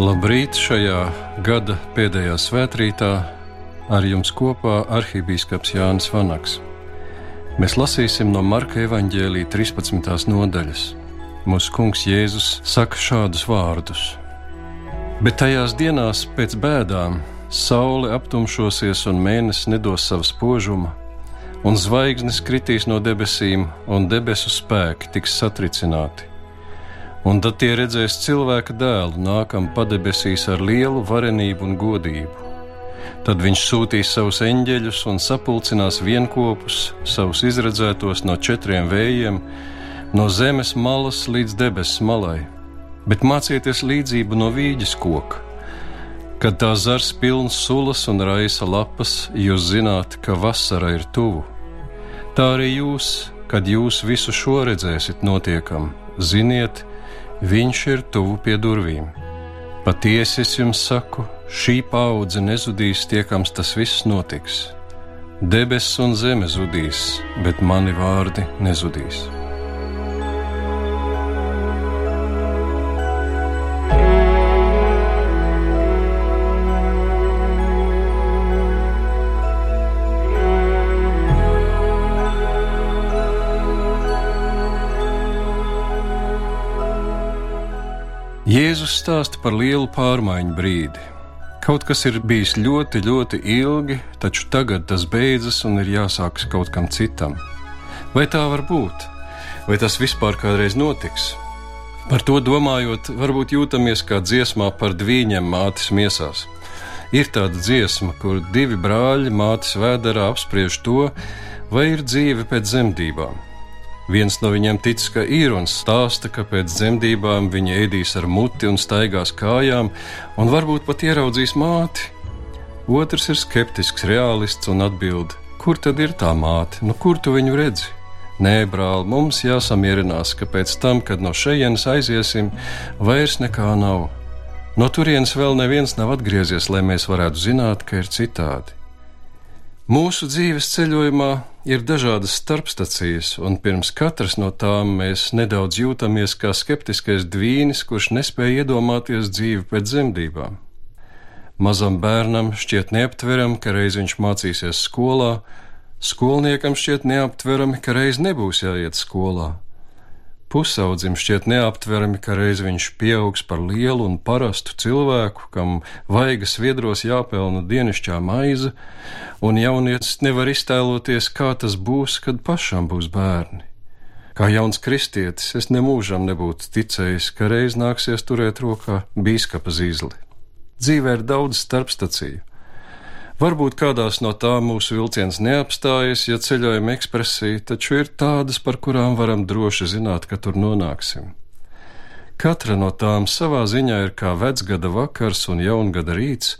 Labrīt šajā gada pēdējā svētkrītā ar jums kopā arhibīskaps Jānis Vanaks. Mēs lasīsim no Marka evaņģēlīja 13. nodaļas. Mūsu kungs Jēzus saka šādus vārdus: Bet tajās dienās pēc bēdām saule aptumšosies un mēnesis nedos savu spožumu, un zvaigznes kritīs no debesīm, un debesu spēki tiks satricināti. Un tad tie redzēs cilvēka dēlu nākam padebesīs ar lielu varenību un godību. Tad viņš sūtīs savus eņģeļus un sapulcinās vienopus, savus izredzētos no četriem vējiem, no zemes malas līdz debesu malai. Bet mācieties līdzību no vīģes koka Kad tā zars pilns sulas un raisa lapas, jūs zināt, ka vasara ir tuvu. Tā arī jūs, kad jūs visu šo redzēsiet notiekam, ziniet, viņš ir tuvu pie durvīm. Patiesi es jums saku, šī paudze nezudīs tiekams tas viss notiks. Debesis un zeme zudīs, bet mani vārdi nezudīs. Jēzus stāsta par lielu pārmaiņu brīdi. Kaut kas ir bijis ļoti, ļoti ilgi, taču tagad tas beidzas un ir jāsākas kaut kam citam. Vai tā var būt? Vai tas vispār kādreiz notiks? Par to domājot, varbūt jūtamies kā dziesmā par dviņiem mātes miesās. Ir tāda dziesma, kur divi brāļi mātes vēderā apspriež to, vai ir dzīve pēc zemdībām. Viens no viņiem tic, ka ir un stāsta, ka pēc dzemdībām viņa ēdīs ar muti un staigās kājām, un varbūt pat ieraudzīs māti. Otrs ir skeptisks realists un atbild: Kur tad ir tā māte? Nu, kur tu viņu redzi? Nē, brāl, mums jāsamierinās, ka pēc tam, kad no šejienes aiziesim, vairs nekā nav. No turienes vēl neviens nav atgriezies, lai mēs varētu zināt, ka ir citādi. Mūsu dzīves ceļojumā ir dažādas starpstacijas, un pirms katras no tām mēs nedaudz jūtamies kā skeptiskais dvīnis, kurš nespēja iedomāties dzīvi pēc dzemdībām. Mazam bērnam šķiet neaptverami, ka reiz viņš mācīsies skolā, skolniekam šķiet neaptverami, ka reiz nebūs jāiet skolā. Pusaudzim šķiet neaptverami, ka reiz viņš pieaugs par lielu un parastu cilvēku, kam vaigas viedros jāpelna dienišķā maize, un jaunietis nevar iztēloties, kā tas būs, kad pašam būs bērni. Kā jauns kristietis, es nemūžam nebūtu ticējis, ka reiz nāksies turēt rokā bīskapa zīzli. Dzīvē ir daudz starpstaciju, Varbūt kādās no tām mūsu vilciens neapstājas, ja ceļojuma ekspresija, taču ir tādas, par kurām varam droši zināt, ka tur nonāksim. Katra no tām savā ziņā ir kā vecgada vakars un jaungada rīts,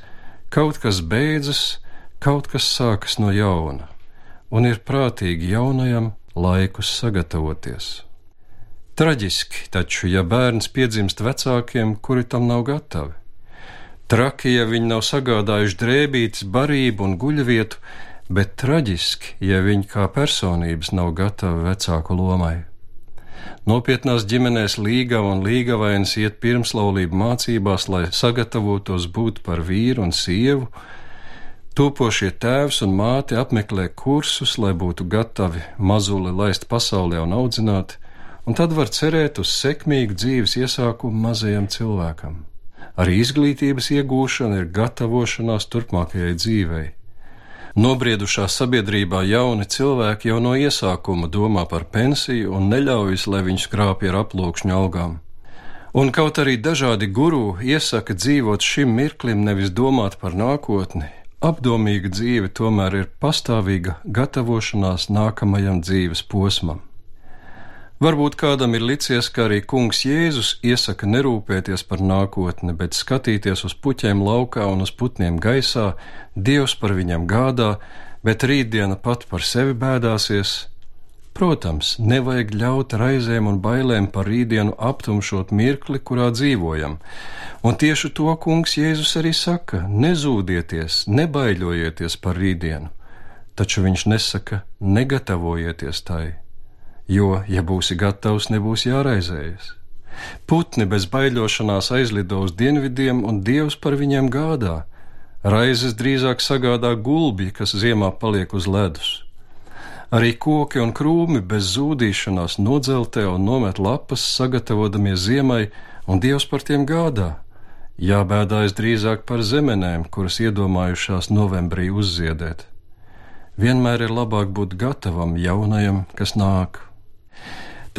kaut kas beidzas, kaut kas sākas no jauna, un ir prātīgi jaunajam laikus sagatavoties. Traģiski taču, ja bērns piedzimst vecākiem, kuri tam nav gatavi. Traki, ja viņi nav sagādājuši drēbītes, barību un guļvietu, bet traģiski, ja viņi kā personības nav gatavi vecāku lomai. Nopietnās ģimenēs līgava un līgavainas iet pirmslaulību mācībās, lai sagatavotos būt par vīru un sievu. Topošie tēvs un māte apmeklē kursus, lai būtu gatavi mazuli laist pasaulē un audzināt, un tad var cerēt uz sekmīgu dzīves iesākumu mazajam cilvēkam. Arī izglītības iegūšana ir gatavošanās turpmākajai dzīvei. Nobriedušā sabiedrībā jauni cilvēki jau no iesākuma domā par pensiju un neļaujas, lai viņus krāpja ar aplūkšņu algām. Un kaut arī dažādi guru iesaka dzīvot šim mirklim, nevis domāt par nākotni, apdomīga dzīve tomēr ir pastāvīga gatavošanās nākamajam dzīves posmam. Varbūt kādam ir licies, ka arī kungs Jēzus iesaka nerūpēties par nākotni, bet skatīties uz puķiem laukā un uz putniem gaisā, Dievs par viņiem gādā, bet rītdiena pat par sevi bēdāsies. Protams, nevajag ļaut raizēm un bailēm par rītdienu aptumšot mirkli, kurā dzīvojam, un tieši to kungs Jēzus arī saka: nezūdieties, nebaiļojieties par rītdienu, taču viņš nesaka: negatavojieties tai jo, ja būsi gatavs, nebūs jāraizējas. Putni bez baiļošanās aizlido uz dienvidiem, un Dievs par viņiem gādā. Raizes drīzāk sagādā gulbi, kas ziemā paliek uz ledus. Arī koki un krūmi bez zūdīšanās nodzeltē un nomet lapas, sagatavodamies ziemai, un Dievs par tiem gādā. Jābēdājas drīzāk par zemenēm, kuras iedomājušās novembrī uzziedēt. Vienmēr ir labāk būt gatavam jaunajam, kas nāk.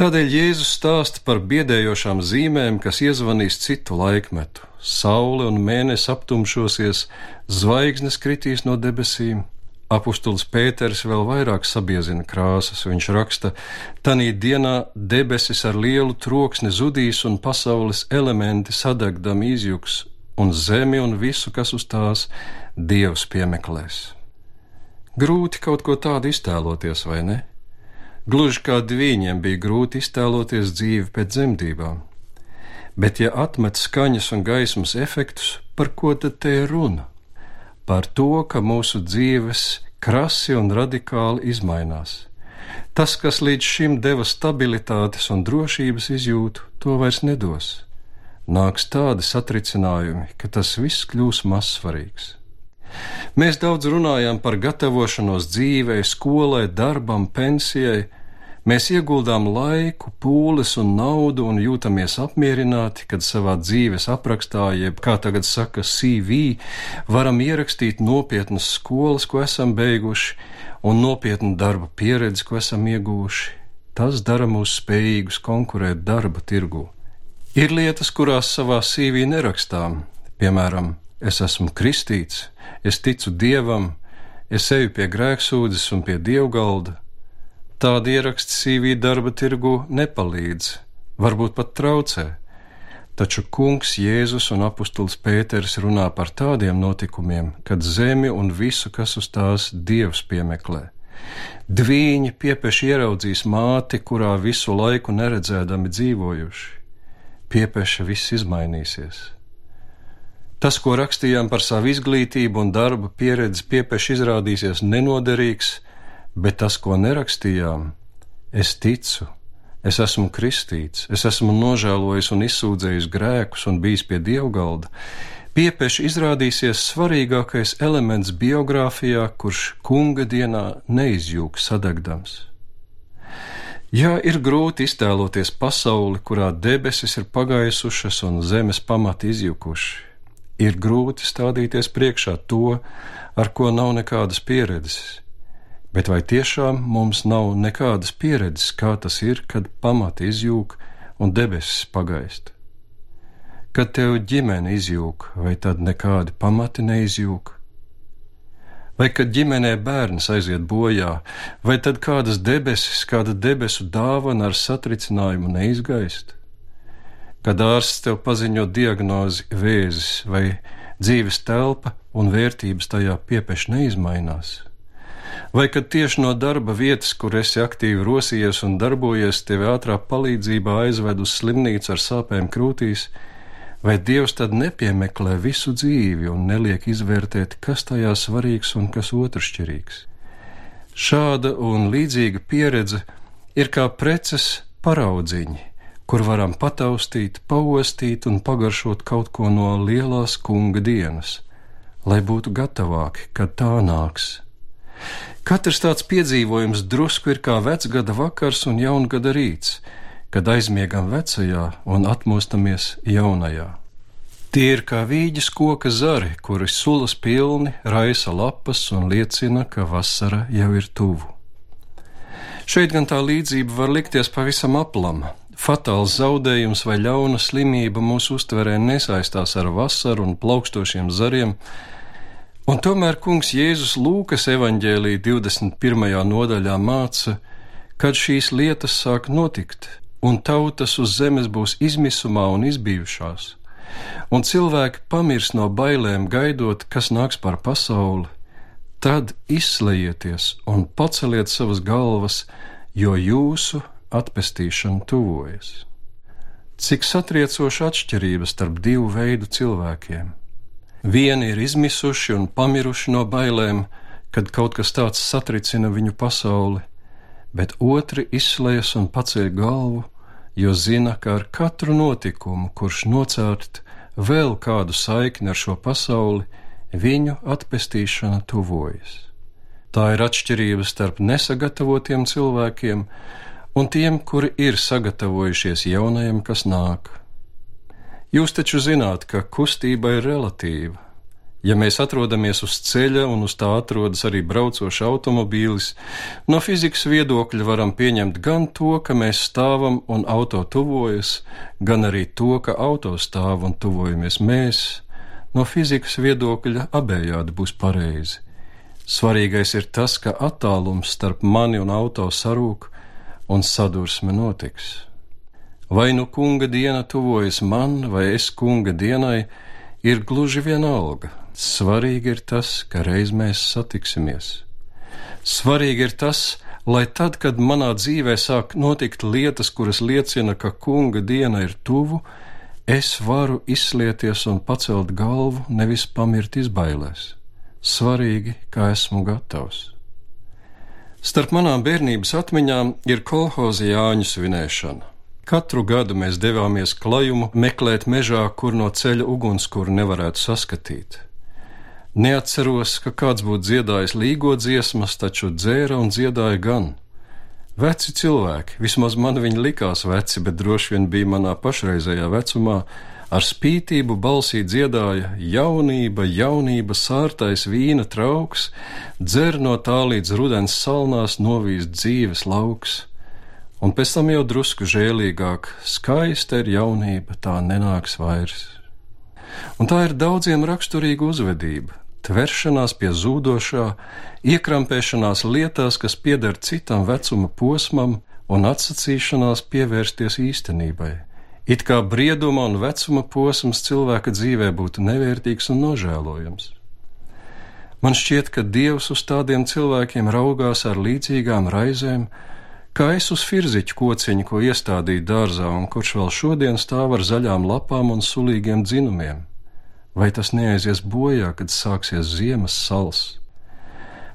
Tādēļ Jēzus stāsta par biedējošām zīmēm, kas iezvanīs citu laikmetu. Saule un mēnesis aptumšosies, zvaigznes kritīs no debesīm, Apostols Pēters vēl vairāk sabiezina krāsas. Viņš raksta: Tanī dienā debesis ar lielu troksni zudīs un pasaules elementi sadegdam izjuks, un zemi un visu, kas uz tās Dievs piemeklēs. Grūti kaut ko tādu iztēloties, vai ne? Gluži kā divīņiem bija grūti iztēloties dzīvi pēc dzemdībām. Bet, ja atmet skaņas un gaismas efektus, par ko tad te ir runa? par to, ka mūsu dzīves krasi un radikāli izmainās. Tas, kas līdz šim deva stabilitātes un drošības izjūtu, to vairs nedos. Nāks tādi satricinājumi, ka tas viss kļūs mazsvarīgs. Mēs daudz runājam par gatavošanos dzīvei, skolai, darbam, pensijai, Mēs ieguldām laiku, pūles un naudu un jūtamies apmierināti, kad savā dzīves aprakstā, jeb kā tagad saka, CV, varam ierakstīt nopietnas skolas, ko esam beiguši, un nopietnu darba pieredzi, ko esam ieguvuši. Tas dara mūs spējīgus konkurēt darba tirgu. Ir lietas, kurās savā CV nerakstām, piemēram, es esmu kristīts, es ticu dievam, es eju pie grēksūdzes un pie dievgalda, Tādi ieraksti CV darba tirgu nepalīdz, varbūt pat traucē. Taču kungs Jēzus un apustulis Pēters runā par tādiem notikumiem, kad zemi un visu, kas uz tās dievs piemeklē. Dvīņi piepeši ieraudzīs māti, kurā visu laiku neredzēdami dzīvojuši. Piepeša viss izmainīsies. Tas, ko rakstījām par savu izglītību un darba pieredzi, piepeši izrādīsies nenoderīgs, bet tas, ko nerakstījām, es ticu. Es esmu kristīts, es esmu nožēlojis un izsūdzējis grēkus un bijis pie dievgalda. Piepeši izrādīsies svarīgākais elements biogrāfijā, kurš kunga dienā neizjūg sadegdams. Jā, ir grūti iztēloties pasauli, kurā debesis ir pagaisušas un zemes pamati izjukuši. Ir grūti stādīties priekšā to, ar ko nav nekādas pieredzes. Bet vai tiešām mums nav nekādas pieredzes, kā tas ir, kad pamati izjūg un debesis pagaist? Kad tev ģimene izjūg, vai tad nekādi pamati neizjūg? Vai kad ģimenē bērns aiziet bojā, vai tad kādas debesis, kāda debesu dāvana ar satricinājumu neizgaist? Kad ārsts tev paziņo diagnozi vēzis vai dzīves telpa un vērtības tajā piepeši neizmainās? vai kad tieši no darba vietas, kur esi aktīvi rosījies un darbojies, tevi ātrā palīdzībā aizved uz slimnīcu ar sāpēm krūtīs, vai Dievs tad nepiemeklē visu dzīvi un neliek izvērtēt, kas tajā svarīgs un kas otršķirīgs? Šāda un līdzīga pieredze ir kā preces paraudziņi, kur varam pataustīt, paostīt un pagaršot kaut ko no lielās kunga dienas, lai būtu gatavāki, kad tā nāks. Katrs tāds piedzīvojums drusku ir kā vecgada vakars un jaungada rīts, kad aizmiegam vecajā un atmostamies jaunajā. Tie ir kā vīģes koka zari, kuri sulas pilni, raisa lapas un liecina, ka vasara jau ir tuvu. Šeit gan tā līdzība var likties pavisam aplama. Fatāls zaudējums vai ļauna slimība mūsu uztverē nesaistās ar vasaru un plaukstošiem zariem, Un tomēr kungs Jēzus Lūkas evanģēlī 21. nodaļā māca, kad šīs lietas sāk notikt, un tautas uz zemes būs izmisumā un izbijušās, un cilvēki pamirs no bailēm gaidot, kas nāks par pasauli, tad izslēdzieties un paceliet savas galvas, jo jūsu atpestīšana tuvojas. Cik satriecoša atšķirība starp divu veidu cilvēkiem! Vieni ir izmisuši un pamiruši no bailēm, kad kaut kas tāds satricina viņu pasauli, bet otri izslējas un paceļ galvu, jo zina, ka ar katru notikumu, kurš nocērt vēl kādu saikni ar šo pasauli, viņu atpestīšana tuvojas. Tā ir atšķirība starp nesagatavotiem cilvēkiem un tiem, kuri ir sagatavojušies jaunajam, kas nāk. Jūs taču zināt, ka kustība ir relatīva. Ja mēs atrodamies uz ceļa un uz tā atrodas arī braucošs automobīlis, no fizikas viedokļa varam pieņemt gan to, ka mēs stāvam un auto tuvojas, gan arī to, ka auto stāv un tuvojamies mēs. No fizikas viedokļa abējādi būs pareizi. Svarīgais ir tas, ka attālums starp mani un auto sarūk un sadursme notiks. Vai nu kunga diena tuvojas man, vai es kunga dienai, ir gluži vienalga Svarīgi ir tas, ka reiz mēs satiksimies. Svarīgi ir tas, lai tad, kad manā dzīvē sāk notikt lietas, kuras liecina, ka kunga diena ir tuvu, es varu izslieties un pacelt galvu, nevis pamirt izbailēs. Svarīgi, kā esmu gatavs. Starp manām bērnības atmiņām ir kolhoza Jāņu svinēšana. Katru gadu mēs devāmies klajumu meklēt mežā, kur no ceļa ugunskura nevarētu saskatīt. Neatceros, ka kāds būtu dziedājis līgo dziesmas, taču dzēra un dziedāja gan. Veci cilvēki, vismaz man viņi likās veci, bet droši vien bija manā pašreizējā vecumā, ar spītību balsī dziedāja: Jaunība, jaunība, sārtais vīna trauks, dzer no tā līdz rudens salnās novīst dzīves lauks. Un pēc tam jau drusku žēlīgāk, skaista ir jaunība, tā nenāks vairs. Un tā ir daudziem raksturīga uzvedība tveršanās pie zūdošā, iekrampēšanās lietās, kas pieder citam vecuma posmam, un atsacīšanās pievērsties īstenībai. It kā brieduma un vecuma posms cilvēka dzīvē būtu nevērtīgs un nožēlojams. Man šķiet, ka Dievs uz tādiem cilvēkiem raugās ar līdzīgām raizēm, kā es uz firziķu kociņu, ko iestādīju dārzā un kurš vēl šodien stāv ar zaļām lapām un sulīgiem dzinumiem vai tas neaizies bojā, kad sāksies ziemas sals.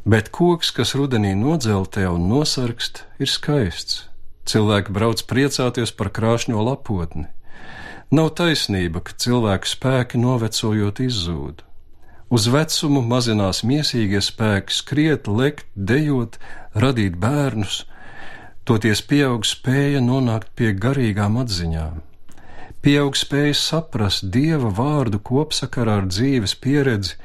Bet koks, kas rudenī nodzeltē un nosargst, ir skaists. Cilvēki brauc priecāties par krāšņo lapotni. Nav taisnība, ka cilvēku spēki novecojot izzūd. Uz vecumu mazinās miesīgie spēki skriet, lekt, dejot, radīt bērnus, toties pieaug spēja nonākt pie garīgām atziņām pieaug spēja saprast dieva vārdu kopsakarā ar dzīves pieredzi,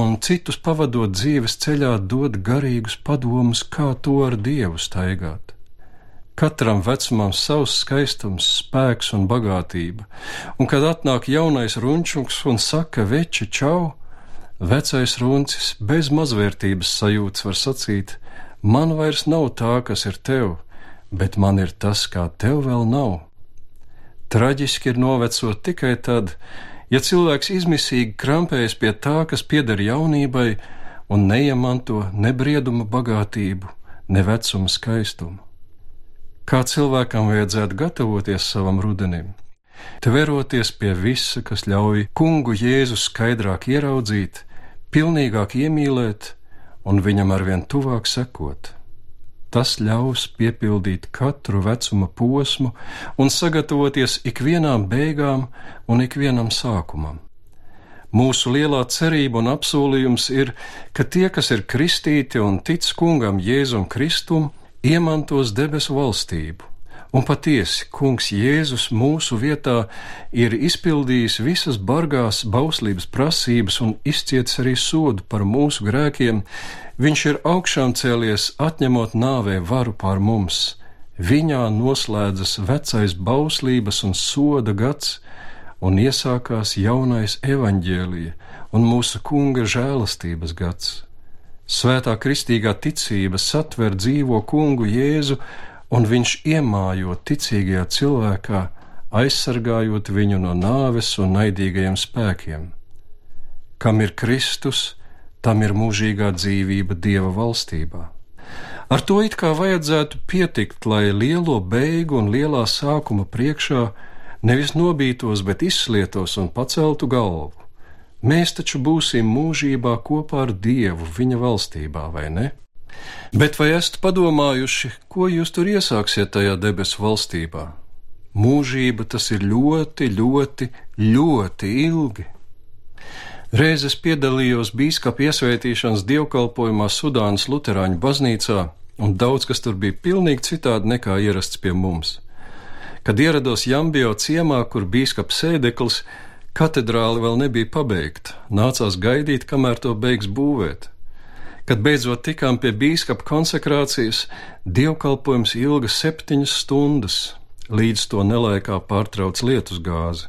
un citus pavadot dzīves ceļā, dod garīgus padomus, kā to ar dievu staigāt. Katram vecumam savs skaistums, spēks un bagātība, un kad atnāk jaunais runčuks un saka veči čau, vecais runcis bez mazvērtības sajūtas var sacīt: Man vairs nav tā, kas ir tev, bet man ir tas, kā tev vēl nav. Traģiski ir novecot tikai tad, ja cilvēks izmisīgi krampējas pie tā, kas pieder jaunībai, un neiemanto ne brieduma bagātību, ne vecuma skaistumu. Kā cilvēkam vajadzētu gatavoties savam rudenim? Tveroties pie visa, kas ļauj kungu Jēzu skaidrāk ieraudzīt, pilnīgāk iemīlēt un viņam arvien tuvāk sekot. Tas ļaus piepildīt katru vecuma posmu un sagatavoties ikvienām beigām un ikvienam sākumam. Mūsu lielā cerība un apsolījums ir, ka tie, kas ir kristīti un tic kungam Jēzum Kristum, iemantos debesu valstību. Un patiesi, Kungs Jēzus mūsu vietā ir izpildījis visas bargās bauslības prasības un izcietis arī sodu par mūsu grēkiem, Viņš ir augšām cēlies, atņemot nāvē varu pār mums. Viņā noslēdzas vecais bauslības un soda gads, un iesākās jaunais evaņģēlija un mūsu kunga žēlastības gads. Svētā kristīgā ticība satver dzīvo kungu Jēzu, un viņš iemājo ticīgajā cilvēkā, aizsargājot viņu no nāves un naidīgajiem spēkiem. Kam ir Kristus, tam ir mūžīgā dzīvība Dieva valstībā. Ar to it kā vajadzētu pietikt, lai lielo beigu un lielā sākuma priekšā nevis nobītos, bet izslietos un paceltu galvu. Mēs taču būsim mūžībā kopā ar Dievu viņa valstībā, vai ne? Bet vai esat padomājuši, ko jūs tur iesāksiet tajā debesu valstībā? Mūžība tas ir ļoti, ļoti, ļoti ilgi. Reiz es piedalījos biskupa iesvētīšanas dievkalpojumā Sudānas Lutāņu baznīcā, un daudz kas tur bija pilnīgi citādi nekā ierasts pie mums. Kad ierados Jambio ciemā, kur biskupa sēdeklis, katedrāle vēl nebija pabeigta, nācās gaidīt, kamēr to beigs būvēt. Kad beidzot tikām pie biskupa konsekrācijas, dievkalpojums ilga septiņas stundas, līdz to nelaikā pārtrauc lietus gāzi.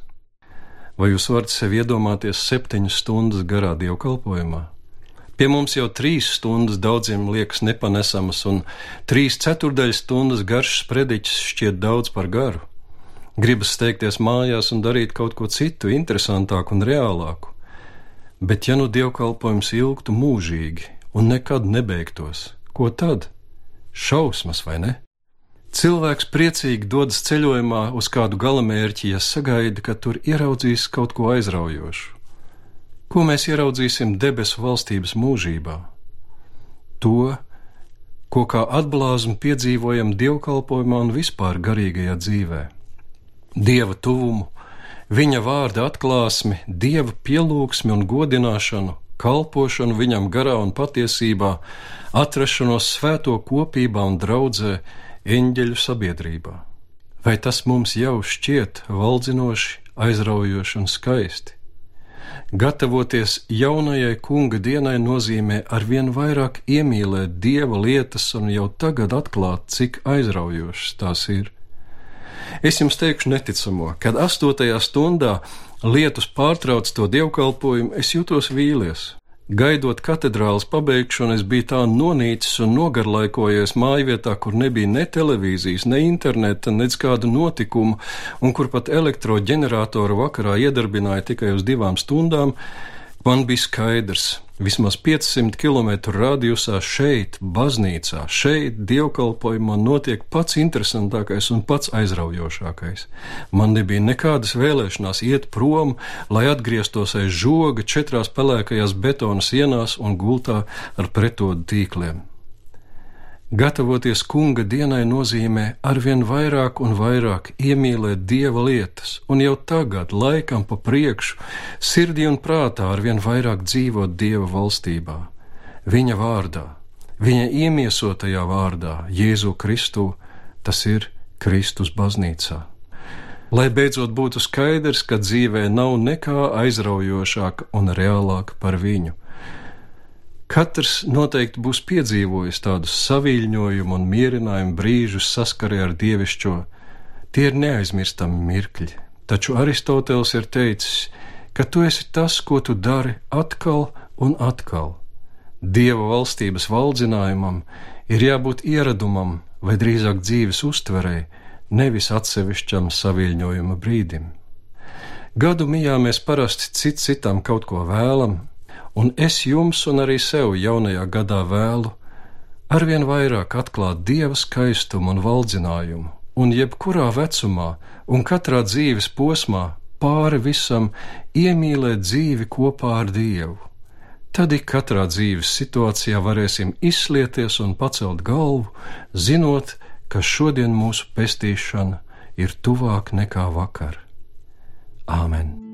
Vai jūs varat sev iedomāties septiņas stundas garā dievkalpojumā? Pie mums jau trīs stundas daudziem liekas nepanesamas, un trīs ceturdaļas stundas garš sprediķis šķiet daudz par garu. Gribas steigties mājās un darīt kaut ko citu, interesantāku un reālāku. Bet, ja nu dievkalpojums ilgtu mūžīgi un nekad nebeigtos, ko tad? Šausmas vai ne? Cilvēks priecīgi dodas ceļojumā uz kādu galamērķi, ja sagaida, ka tur ieraudzīs kaut ko aizraujošu. Ko mēs ieraudzīsim debesu valstības mūžībā? To, ko kā atblāzmu piedzīvojam dievkalpojumā un vispār garīgajā dzīvē. Dieva tuvumu, viņa vārda atklāsmi, dieva pielūgsmi un godināšanu, kalpošanu viņam garā un patiesībā, atrašanos svēto kopībā un draudzē, eņģeļu sabiedrībā. Vai tas mums jau šķiet valdzinoši, aizraujoši un skaisti? Gatavoties jaunajai kunga dienai nozīmē arvien vairāk iemīlēt dieva lietas un jau tagad atklāt, cik aizraujošas tās ir. Es jums teikšu neticamo, kad astotajā stundā lietus pārtrauc to dievkalpojumu, es jūtos vīlies. Gaidot katedrāles pabeigšanu, es biju tā nonīcis un nogarlaikojies mājvietā, kur nebija ne televīzijas, ne interneta, nec kādu notikumu, un kur pat elektroģeneratoru vakarā iedarbināja tikai uz divām stundām, Man bija skaidrs, vismaz 500 km radiusā šeit, baznīcā, šeit, dievkalpojumā notiek pats interesantākais un pats aizraujošākais. Man nebija nekādas vēlēšanās iet prom, lai atgrieztos aiz žoga četrās pelēkajās betona sienās un gultā ar pretodu tīkliem. Gatavoties kunga dienai nozīmē arvien vairāk un vairāk iemīlēt dieva lietas, un jau tagad, laikam pa priekšu, sirdī un prātā arvien vairāk dzīvot dieva valstībā, viņa vārdā, viņa iemiesotajā vārdā, Jēzu Kristu, tas ir Kristus baznīcā. Lai beidzot būtu skaidrs, ka dzīvē nav nekā aizraujošāka un reālāka par viņu Katrs noteikti būs piedzīvojis tādus saviļņojumu un mierinājumu brīžus saskarē ar dievišķo. Tie ir neaizmirstami mirkļi, taču Aristoteles ir teicis, ka tu esi tas, ko tu dari atkal un atkal. Dieva valstības valdzinājumam ir jābūt ieradumam vai drīzāk dzīves uztverei, nevis atsevišķam saviļņojuma brīdim. Gadu mijā mēs parasti cits citam kaut ko vēlam, un es jums un arī sev jaunajā gadā vēlu arvien vairāk atklāt dieva skaistumu un valdzinājumu, un jebkurā vecumā un katrā dzīves posmā pāri visam iemīlēt dzīvi kopā ar Dievu. Tad ik katrā dzīves situācijā varēsim izslieties un pacelt galvu, zinot, ka šodien mūsu pestīšana ir tuvāk nekā vakar. Āmen!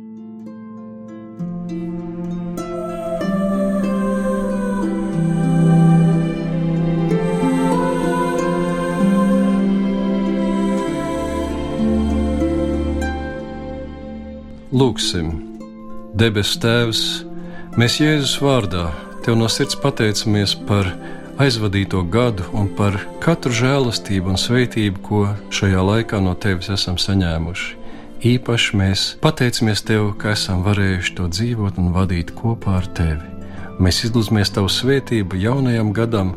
Lūksim, debes Tēvs, mēs Jēzus vārdā Tev no sirds pateicamies par aizvadīto gadu un par katru žēlastību un svētību, ko šajā laikā no Tevis esam saņēmuši. Īpaši mēs pateicamies Tev, ka esam varējuši to dzīvot un vadīt kopā ar Tevi. Mēs izlūdzamies Tavu svētību jaunajam gadam,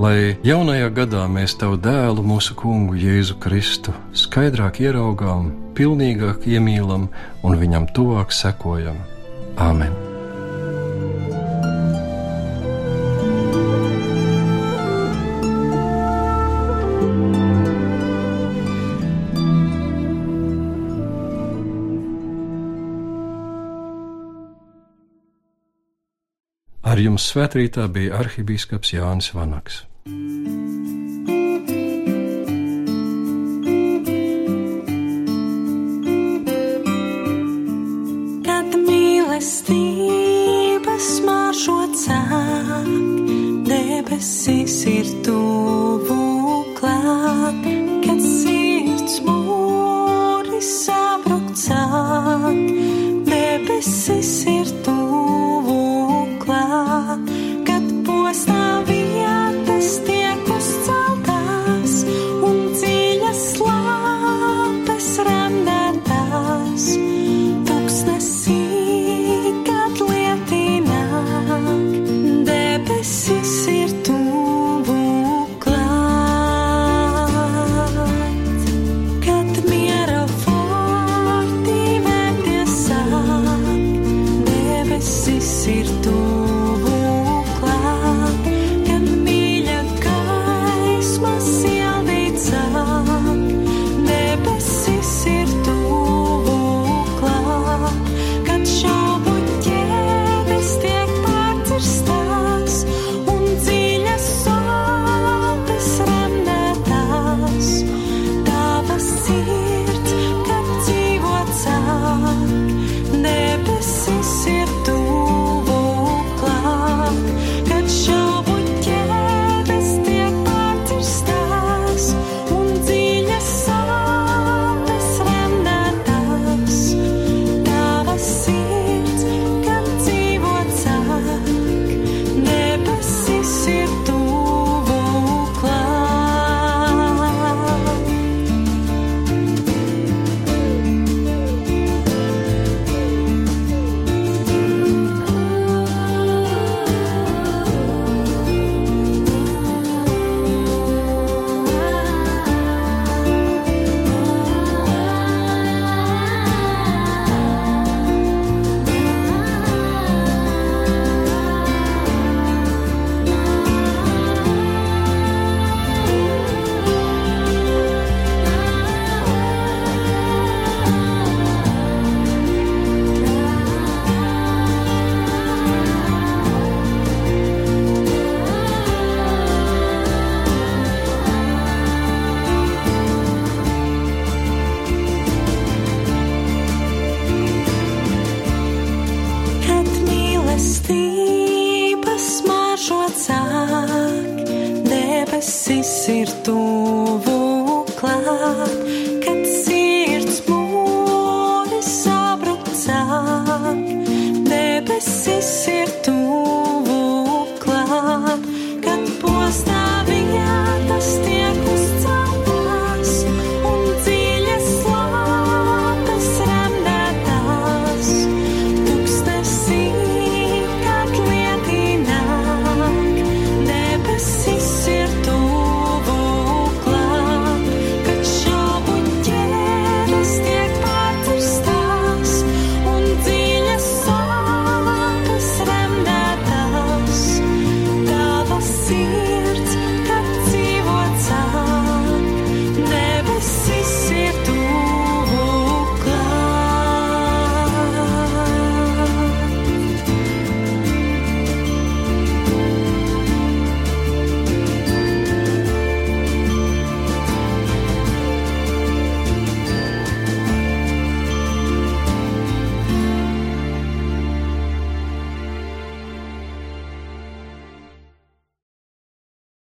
lai jaunajā gadā mēs Tavu dēlu, mūsu kungu Jēzu Kristu, skaidrāk ieraugām, pilnīgāk iemīlam un viņam tuvāk sekojam. Āmen! Ar jums svētrītā bija arhibīskaps Jānis Vanaks. mīlestības maršo cāk, debesis ir tu.